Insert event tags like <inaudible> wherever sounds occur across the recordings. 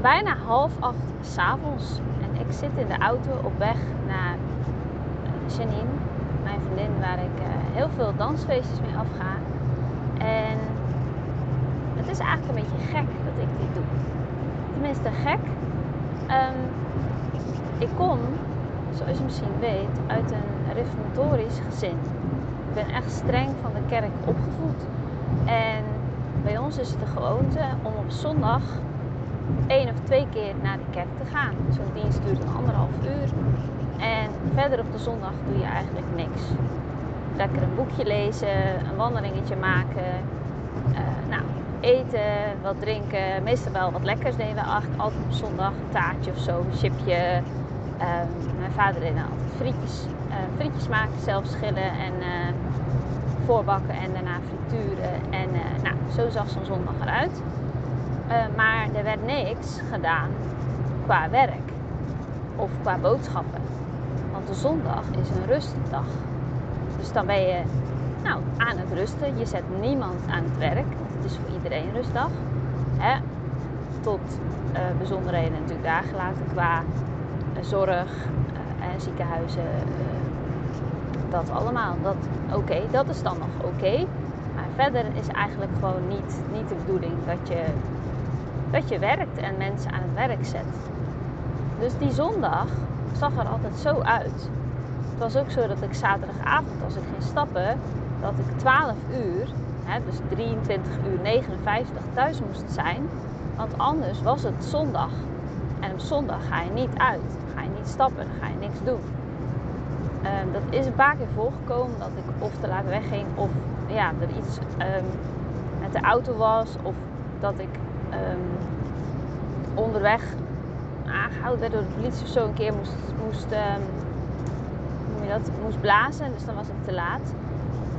Bijna half acht s'avonds. En ik zit in de auto op weg naar eh, Janine, mijn vriendin, waar ik uh, heel veel dansfeestjes mee afga. En het is eigenlijk een beetje gek dat ik dit doe. Tenminste, gek. Um, ik kom, zoals je misschien weet, uit een reformatorisch gezin. Ik ben echt streng van de kerk opgevoed. En bij ons is het de gewoonte om op zondag één of twee keer naar de kerk te gaan. Zo'n dienst duurt een anderhalf uur. En verder op de zondag doe je eigenlijk niks. Lekker een boekje lezen, een wandelingetje maken. Uh, nou, eten, wat drinken. Meestal wel wat lekkers deden we altijd op zondag. Een taartje of zo, een chipje. Uh, mijn vader deed altijd frietjes, uh, frietjes maken, zelf schillen en voorbakken en daarna frituren. En nou, zo zag zo'n zondag eruit. Maar er werd niks gedaan qua werk of qua boodschappen. Want de zondag is een rustdag. Dus dan ben je nou, aan het rusten. Je zet niemand aan het werk. Het is voor iedereen een rustdag. Hè? Tot uh, bijzonderheden natuurlijk daar gelaten qua uh, zorg en ziekenhuizen. dat allemaal. Dat, Oké, dat is dan nog oké. Maar verder is eigenlijk gewoon niet, niet de bedoeling dat je, dat je werkt en mensen aan het werk zet. Dus die zondag zag er altijd zo uit. Het was ook zo dat ik zaterdagavond, als ik ging stappen, dat ik 12 uur, hè, dus 23 uur 59 thuis moest zijn. Want anders was het zondag. En op zondag ga je niet uit. Ga je niet stappen, dan ga je niks doen. Um, dat is een paar keer voorgekomen dat ik of te laat wegging of ja, er iets um, met de auto was of dat ik um, onderweg aangehouden werd door de politie of zo een keer moest, moest, hoe noem je dat, moest blazen. Dus dan was het te laat.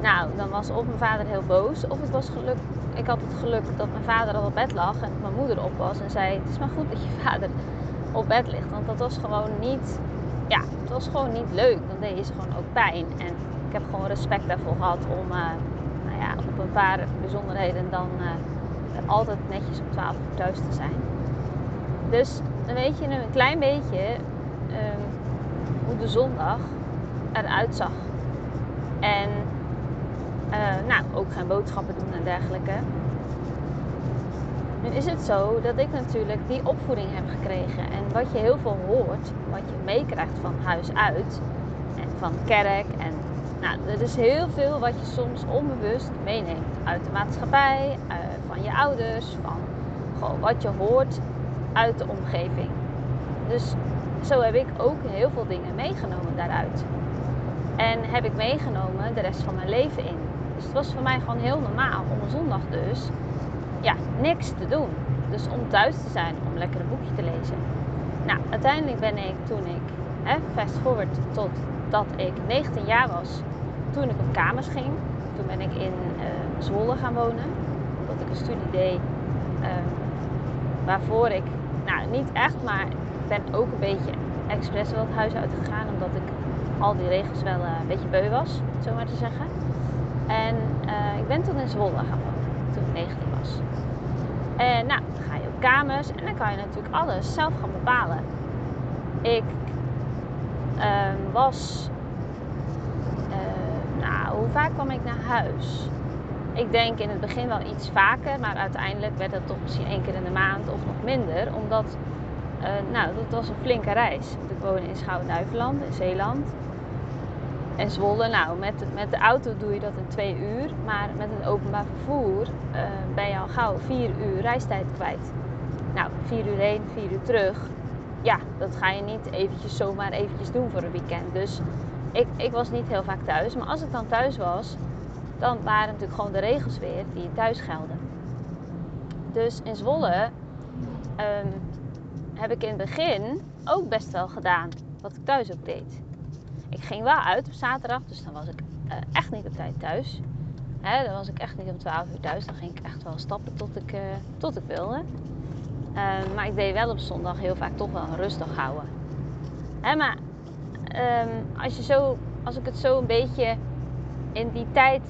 Nou, dan was of mijn vader heel boos, of het was geluk. Ik had het geluk dat mijn vader al op bed lag en mijn moeder op was en zei: Het is maar goed dat je <laughs> vader op bed ligt. Want dat was gewoon niet, ja, het was gewoon niet leuk. Dan deed ze gewoon ook pijn. En ik heb gewoon respect daarvoor gehad om, uh, nou ja, op een paar bijzonderheden dan uh, altijd netjes om 12 uur thuis te zijn. Dus dan weet je een klein beetje um, hoe de zondag eruit zag. En uh, nou, ook geen boodschappen doen en dergelijke. Nu is het zo dat ik natuurlijk die opvoeding heb gekregen. En wat je heel veel hoort, wat je meekrijgt van huis uit en van kerk. En nou, er is heel veel wat je soms onbewust meeneemt uit de maatschappij, uh, je ouders, van gewoon wat je hoort uit de omgeving. Dus zo heb ik ook heel veel dingen meegenomen daaruit. En heb ik meegenomen de rest van mijn leven in. Dus het was voor mij gewoon heel normaal om een zondag dus ja, niks te doen. Dus om thuis te zijn, om lekker een boekje te lezen. Nou, uiteindelijk ben ik toen ik, hè, fast forward tot dat ik 19 jaar was, toen ik op kamers ging. Toen ben ik in uh, Zwolle gaan wonen. Ik een studie deed um, waarvoor ik, nou niet echt, maar ik ben ook een beetje expres wel het huis uitgegaan. Omdat ik al die regels wel uh, een beetje beu was, zo maar te zeggen. En uh, ik ben toen in Zwolle gaan wonen, toen ik 19 was. En nou, dan ga je op kamers en dan kan je natuurlijk alles zelf gaan bepalen. Ik uh, was, uh, nou, hoe vaak kwam ik naar huis? Ik denk in het begin wel iets vaker, maar uiteindelijk werd het toch misschien één keer in de maand of nog minder. Omdat, uh, nou, dat was een flinke reis. Ik woonde in Schouwen-Duiveland, in Zeeland en Zwolle. Nou, met, met de auto doe je dat in twee uur. Maar met een openbaar vervoer uh, ben je al gauw vier uur reistijd kwijt. Nou, vier uur heen, vier uur terug. Ja, dat ga je niet eventjes zomaar eventjes doen voor een weekend. Dus ik, ik was niet heel vaak thuis. Maar als ik dan thuis was, dan waren natuurlijk gewoon de regels weer die thuis gelden. Dus in Zwolle um, heb ik in het begin ook best wel gedaan wat ik thuis ook deed. Ik ging wel uit op zaterdag, dus dan was ik uh, echt niet op tijd thuis. Dan was ik echt niet om 12 uur thuis. Dan ging ik echt wel stappen tot ik, uh, tot ik wilde. Uh, maar ik deed wel op zondag heel vaak toch wel een rustig houden. Maar um, als, je zo, als ik het zo een beetje in die tijd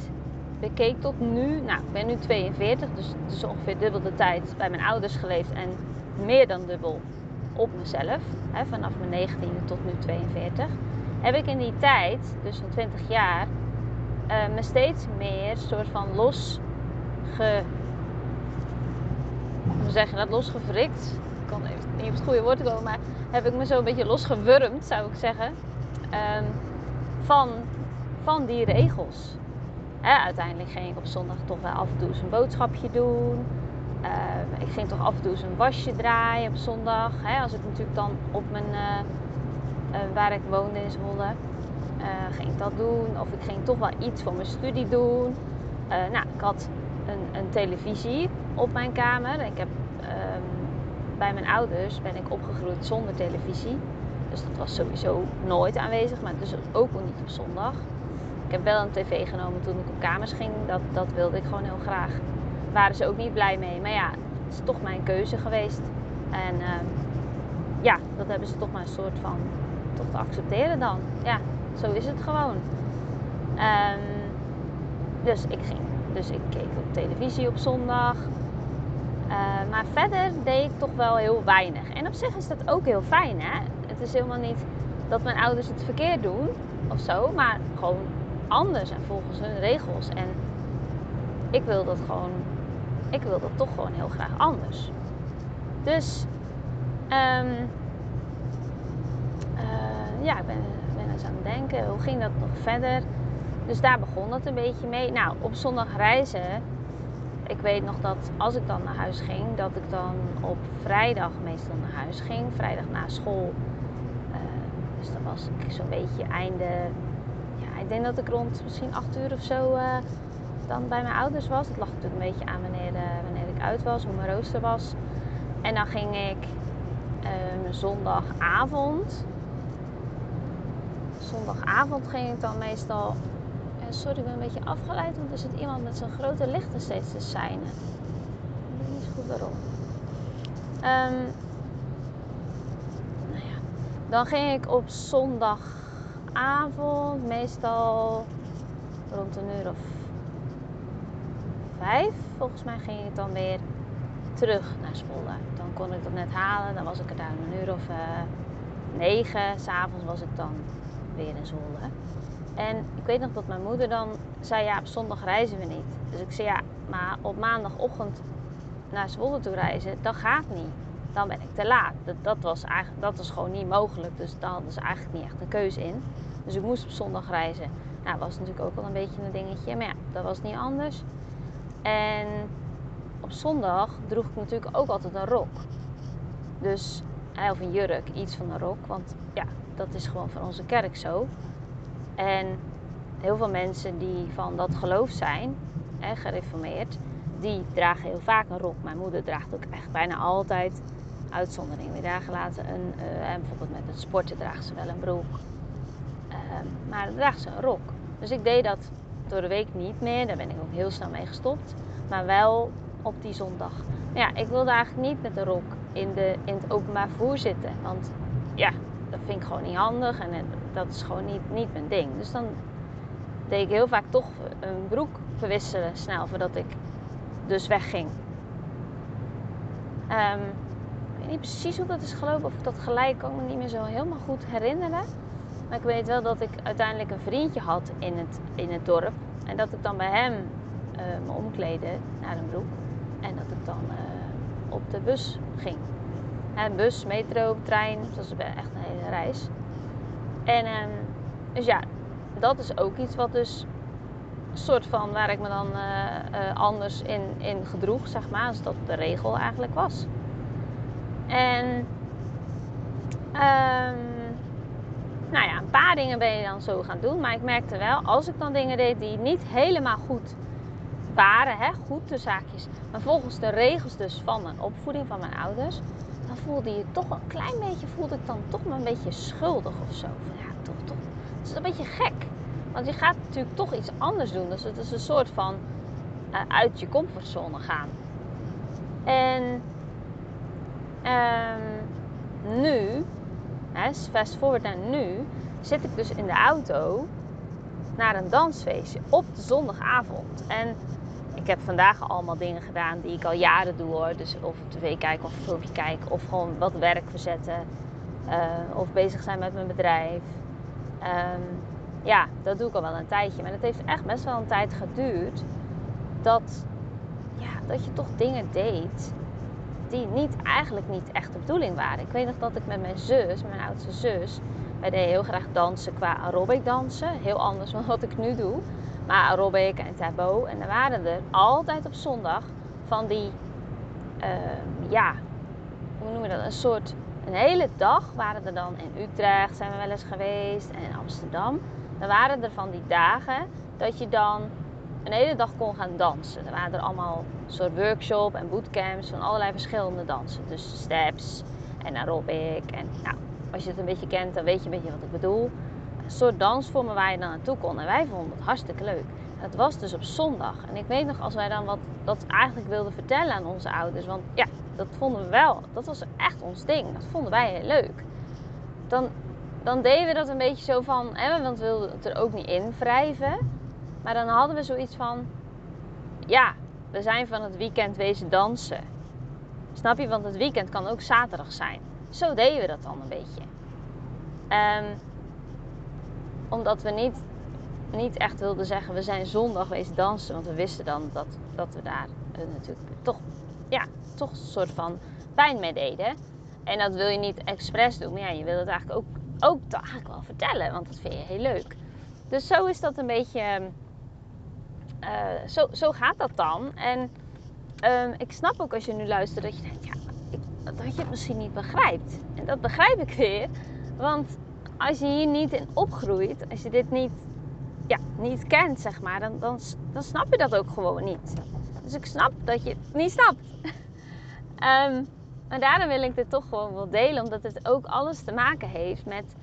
bekeek tot nu, nou ik ben nu 42, dus het is ongeveer dubbel de tijd bij mijn ouders geleefd en meer dan dubbel op mezelf, hè, vanaf mijn 19e tot nu 42, heb ik in die tijd, dus in 20 jaar, uh, me steeds meer soort van los ge, hoe zeg je dat, losgevrikt. Ik kan even niet op het goede woord komen, maar heb ik me zo een beetje losgewurmd, zou ik zeggen, um, van, van die regels. Uiteindelijk ging ik op zondag toch wel af en toe eens een boodschapje doen. Uh, ik ging toch af en toe eens een wasje draaien op zondag. Hè, als ik natuurlijk dan op mijn, uh, uh, waar ik woonde in Zwolle, ging ik dat doen. Of ik ging toch wel iets voor mijn studie doen. nou, ik had een, een, televisie op mijn kamer. Ik heb, um, bij mijn ouders ben ik opgegroeid zonder televisie. Dus dat was sowieso nooit aanwezig, maar dus ook niet op zondag. Ik heb wel een tv genomen toen ik op kamers ging. Dat, dat wilde ik gewoon heel graag. Waren ze ook niet blij mee. Maar ja, het is toch mijn keuze geweest. En uh, ja, dat hebben ze toch maar een soort van toch te accepteren dan. Ja, zo is het gewoon. Um, dus ik ging. Dus ik keek op televisie op zondag. Uh, maar verder deed ik toch wel heel weinig. En op zich is dat ook heel fijn, hè? Het is helemaal niet dat mijn ouders het verkeerd doen of zo, maar gewoon anders en volgens hun regels. En ik wil dat gewoon, ik wil dat toch gewoon heel graag anders. Dus um, uh, ja, ik ben, ben eens aan het denken, hoe ging dat nog verder? Dus daar begon het een beetje mee. Nou, op zondag reizen. Ik weet nog dat als ik dan naar huis ging, dat ik dan op vrijdag meestal naar huis ging. Vrijdag na school. Uh, dus dat was ik zo'n beetje einde denk dat ik rond misschien 8 uur of zo uh, dan bij mijn ouders was. Het lag natuurlijk een beetje aan wanneer, uh, wanneer ik uit was, hoe mijn rooster was. En dan ging ik uh, zondagavond. Zondagavond ging ik dan meestal. sorry, ik ben een beetje afgeleid, want er zit iemand met zijn grote lichten steeds te seinen. Ik weet niet goed waarom. Um, nou ja. Dan ging ik op zondag avond, meestal rond een uur of vijf, volgens mij ging ik dan weer terug naar Zwolle. Dan kon ik dat net halen, dan was ik er daar een uur of uh, negen. S'avonds was ik dan weer in Zwolle. En ik weet nog dat mijn moeder dan zei, ja, op zondag reizen we niet. Dus ik zei, ja, maar op maandagochtend naar Zwolle toe reizen, dat gaat niet. Dan ben ik te laat. Dat, dat, was, eigenlijk, dat was gewoon niet mogelijk. Dus daar hadden ze eigenlijk niet echt een keuze in. Dus ik moest op zondag reizen. Nou, dat was natuurlijk ook wel een beetje een dingetje. Maar ja, dat was niet anders. En op zondag droeg ik natuurlijk ook altijd een rok. Dus, of een jurk, iets van een rok. Want ja, dat is gewoon van onze kerk zo. En heel veel mensen die van dat geloof zijn, hè, gereformeerd, die dragen heel vaak een rok. Mijn moeder draagt ook echt bijna altijd, uitzondering weer daar gelaten, een, uh, en bijvoorbeeld met het sporten draagt ze wel een broek. Ehm, maar dan draagt ze een rok. Dus ik deed dat door de week niet meer. Daar ben ik ook heel snel mee gestopt. Maar wel op die zondag. Maar ja, ik wilde eigenlijk niet met de rok in, de, in het openbaar vervoer zitten. Want ja, dat vind ik gewoon niet handig. En dat is gewoon niet, niet mijn ding. Dus dan deed ik heel vaak toch een broek verwisselen snel voordat ik dus wegging. Um, ik weet niet precies hoe dat is gelopen. Of ik dat gelijk kan me niet meer zo helemaal goed herinneren. Maar ik weet wel dat ik uiteindelijk een vriendje had in het, in het dorp. En dat ik dan bij hem uh, me omkleedde naar een broek. En dat ik dan uh, op de bus ging. En bus, metro, trein. Dus dat is echt een hele reis. En uh, dus ja, dat is ook iets wat dus soort van waar ik me dan uh, anders in, in gedroeg, zeg maar. Als dat de regel eigenlijk was. En um, nou ja, een paar dingen ben je dan zo gaan doen. Maar ik merkte wel, als ik dan dingen deed die niet helemaal goed waren, hè, goed de zaakjes, maar volgens de regels dus van mijn opvoeding van mijn ouders, dan voelde je toch een klein beetje, voelde ik dan toch maar een beetje schuldig of zo. Van, ja, toch, toch. Het is een beetje gek. Want je gaat natuurlijk toch iets anders doen. Dus het is een soort van uh, uit je comfortzone gaan. En um, nu hè, fast forward naar nu, zit ik dus in de auto naar een dansfeestje op de zondagavond. En ik heb vandaag allemaal dingen gedaan die ik al jaren doe hoor. Dus of tv kijken of filmpje kijken of gewoon wat werk verzetten. Uh, of bezig zijn met mijn bedrijf. Um, ja, dat doe ik al wel een tijdje. Maar het heeft echt best wel een tijd geduurd dat, ja, dat je toch dingen deed die niet, eigenlijk niet echt de bedoeling waren. Ik weet nog dat ik met mijn zus, mijn oudste zus, wij deden heel graag dansen qua aerobic dansen. Heel anders <laughs> dan wat ik nu doe. Maar aerobic en taboo. En er waren er altijd op zondag van die, uh, ja, hoe noem je dat? Een soort, een hele dag waren er dan in Utrecht, zijn we wel eens geweest, en in Amsterdam. Dan waren er van die dagen dat je dan een hele dag kon gaan dansen. Er waren er allemaal soort workshop en bootcamps van allerlei verschillende dansen. Dus steps en aerobic. En nou, als je het een beetje kent, dan weet je een beetje wat ik bedoel. Een soort dansvormen waar je dan naartoe kon. En wij vonden het hartstikke leuk. En het was dus op zondag. En ik weet nog als wij dan wat dat eigenlijk wilden vertellen aan onze ouders. Want ja, dat vonden we wel. Dat was echt ons ding. Dat vonden wij heel leuk. Dan, dan deden we dat een beetje zo van. Hè, want we wilden het er ook niet in wrijven. Maar dan hadden we zoiets van: ja, we zijn van het weekend wezen dansen. Snap je? Want het weekend kan ook zaterdag zijn. Zo deden we dat dan een beetje. Um, omdat we niet, niet echt wilden zeggen: we zijn zondag wezen dansen. Want we wisten dan dat, dat we daar uh, natuurlijk toch, ja, toch een soort van pijn mee deden. En dat wil je niet expres doen. Maar ja, je wil het eigenlijk ook, ook eigenlijk wel vertellen. Want dat vind je heel leuk. Dus zo is dat een beetje ehm, uh, zo, zo gaat dat dan. En um, ik snap ook als je nu luistert dat je denkt, ja, dat je het misschien niet begrijpt. En dat begrijp ik weer. Want als je hier niet in opgroeit, als je dit niet, ja, niet kent, zeg maar, dan, dan, dan snap je dat ook gewoon niet. Dus ik snap dat je het niet snapt. um, <laughs> maar daarom wil ik dit toch gewoon wel delen, omdat het ook alles te maken heeft met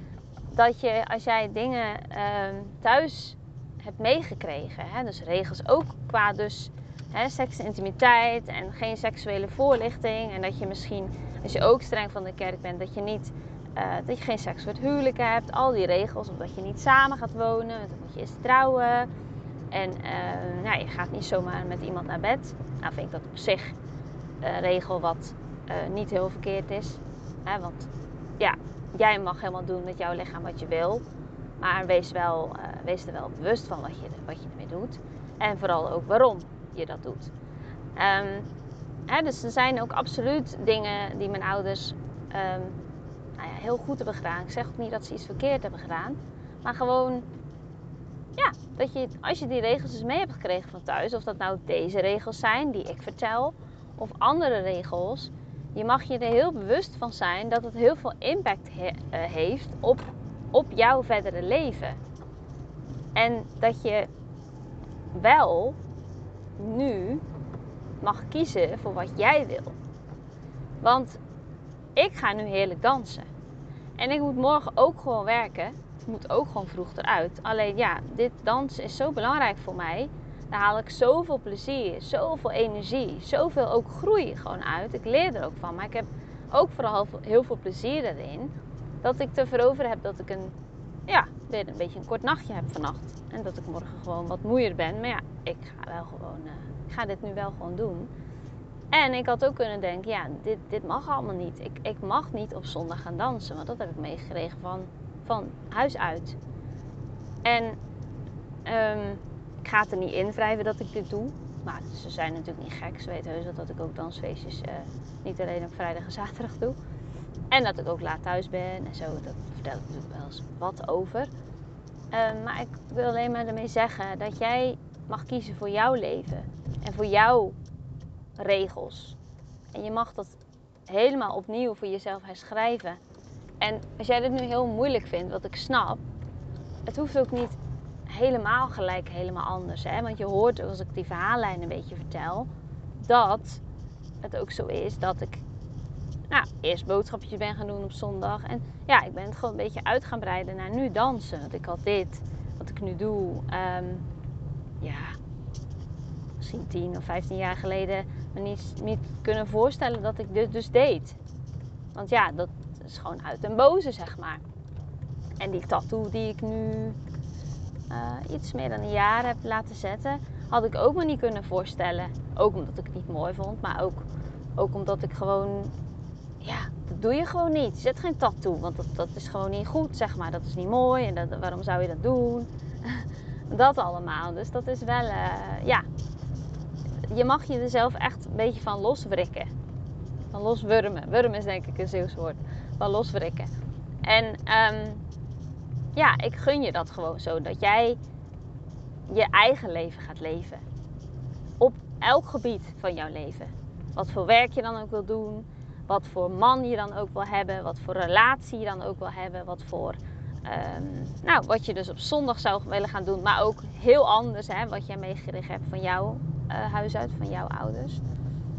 dat je als jij dingen um, thuis hebt meegekregen. Hè? Dus regels ook qua dus hè, seks en intimiteit en geen seksuele voorlichting. En dat je misschien, als je ook streng van de kerk bent, dat je niet uh, dat je geen seks voor het huwelijk hebt. Al die regels, of dat je niet samen gaat wonen, dan moet je eerst trouwen. En uh, nou, je gaat niet zomaar met iemand naar bed. Nou vind ik dat op zich een regel wat niet heel verkeerd is. Hè? Want ja, jij mag helemaal doen met jouw lichaam wat je wil. Maar wees, wel, wees er wel bewust van wat je, wat je ermee doet. En vooral ook waarom je dat doet. Hè, dus er zijn ook absoluut dingen die mijn ouders um, nou ja, heel goed hebben gedaan. Ik zeg ook niet dat ze iets verkeerd hebben gedaan. Maar gewoon, ja, dat je als je die regels dus mee hebt gekregen van thuis. Of dat nou deze regels zijn die ik vertel. Of andere regels. Je mag je er heel bewust van zijn dat het heel veel impact he, uh, heeft op op jouw verdere leven. En dat je wel nu mag kiezen voor wat jij wil. Want ik ga nu heerlijk dansen. En ik moet morgen ook gewoon werken. Ik moet ook gewoon vroeg eruit. Alleen ja, dit dansen is zo belangrijk voor mij. Daar haal ik zoveel plezier, zoveel energie, zoveel ook groei gewoon uit. Ik leer er ook van. Maar ik heb ook vooral heel veel plezier erin dat ik te veroveren heb dat ik een, ja, weer een beetje een kort nachtje heb vannacht. En dat ik morgen gewoon wat moeier ben. Maar ja, ik ga wel gewoon, uh, ik ga dit nu wel gewoon doen. En ik had ook kunnen denken, ja, dit, dit mag allemaal niet. Ik, ik mag niet op zondag gaan dansen, want dat heb ik meegekregen van, van huis uit. En um, ga er niet in wrijven dat ik dit doe. Maar ze zijn natuurlijk niet gek. Ze weten heus wel dat ik ook dansfeestjes uh, niet alleen op vrijdag en zaterdag doe. En dat ik ook laat thuis ben en zo. Dat vertel ik natuurlijk wel eens wat over. Um, maar ik wil alleen maar ermee zeggen dat jij mag kiezen voor jouw leven. En voor jouw regels. En je mag dat helemaal opnieuw voor jezelf herschrijven. En als jij dit nu heel moeilijk vindt, wat ik snap, het hoeft ook niet helemaal gelijk helemaal anders. Hè? Want je hoort, als ik die verhaallijn een beetje vertel, dat het ook zo is dat ik nou, eerst boodschapjes ben gaan doen op zondag. En ja, ik ben het gewoon een beetje uit gaan breiden naar nu dansen. Want ik had dit, wat ik nu doe. Um, ja, misschien 10 of 15 jaar geleden me niet, niet kunnen voorstellen dat ik dit dus deed. Want ja, dat is gewoon uit en boze, zeg maar. En die tattoo die ik nu eh, iets meer dan een jaar heb laten zetten, had ik ook me niet kunnen voorstellen. Ook omdat ik het niet mooi vond, maar ook, ook omdat ik gewoon, ja, dat doe je gewoon niet. Zet geen tattoo, want dat, dat is gewoon niet goed, zeg maar. Dat is niet mooi en dat, waarom zou je dat doen? <laughs> dat allemaal. Dus dat is wel, uh, ja, je mag je er zelf echt een beetje van loswrikken. Van loswurmen. Wurm is denk ik een Zeeuws woord. Van loswrikken. En um, ja, ik gun je dat gewoon zo. Dat jij je eigen leven gaat leven. Op elk gebied van jouw leven. Wat voor werk je dan ook wil doen. Wat voor man je dan ook wil hebben. Wat voor relatie je dan ook wil hebben. Wat voor... Um, nou, wat je dus op zondag zou willen gaan doen. Maar ook heel anders. Hè, wat jij meegekregen hebt van jouw uh, huis uit. Van jouw ouders.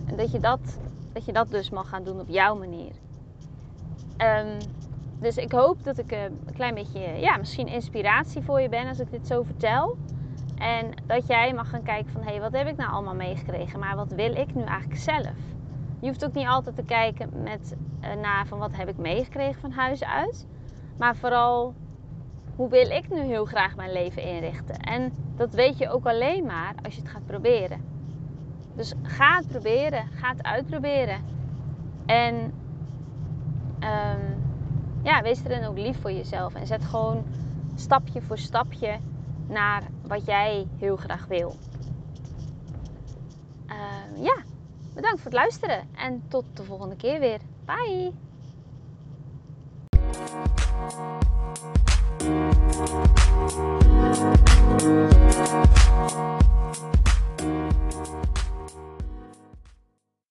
En dat je dat, dat je dat dus mag gaan doen op jouw manier. Um, dus ik hoop dat ik een klein beetje, ja, misschien inspiratie voor je ben als ik dit zo vertel. En dat jij mag gaan kijken van, hé, hey, wat heb ik nou allemaal meegekregen? Maar wat wil ik nu eigenlijk zelf? Je hoeft ook niet altijd te kijken met, uh, naar van, wat heb ik meegekregen van huis uit? Maar vooral, hoe wil ik nu heel graag mijn leven inrichten? En dat weet je ook alleen maar als je het gaat proberen. Dus ga het proberen, ga het uitproberen. En... Um, ja, wees erin ook lief voor jezelf. En zet gewoon stapje voor stapje naar wat jij heel graag wil. Uh, ja, bedankt voor het luisteren. En tot de volgende keer weer. Bye!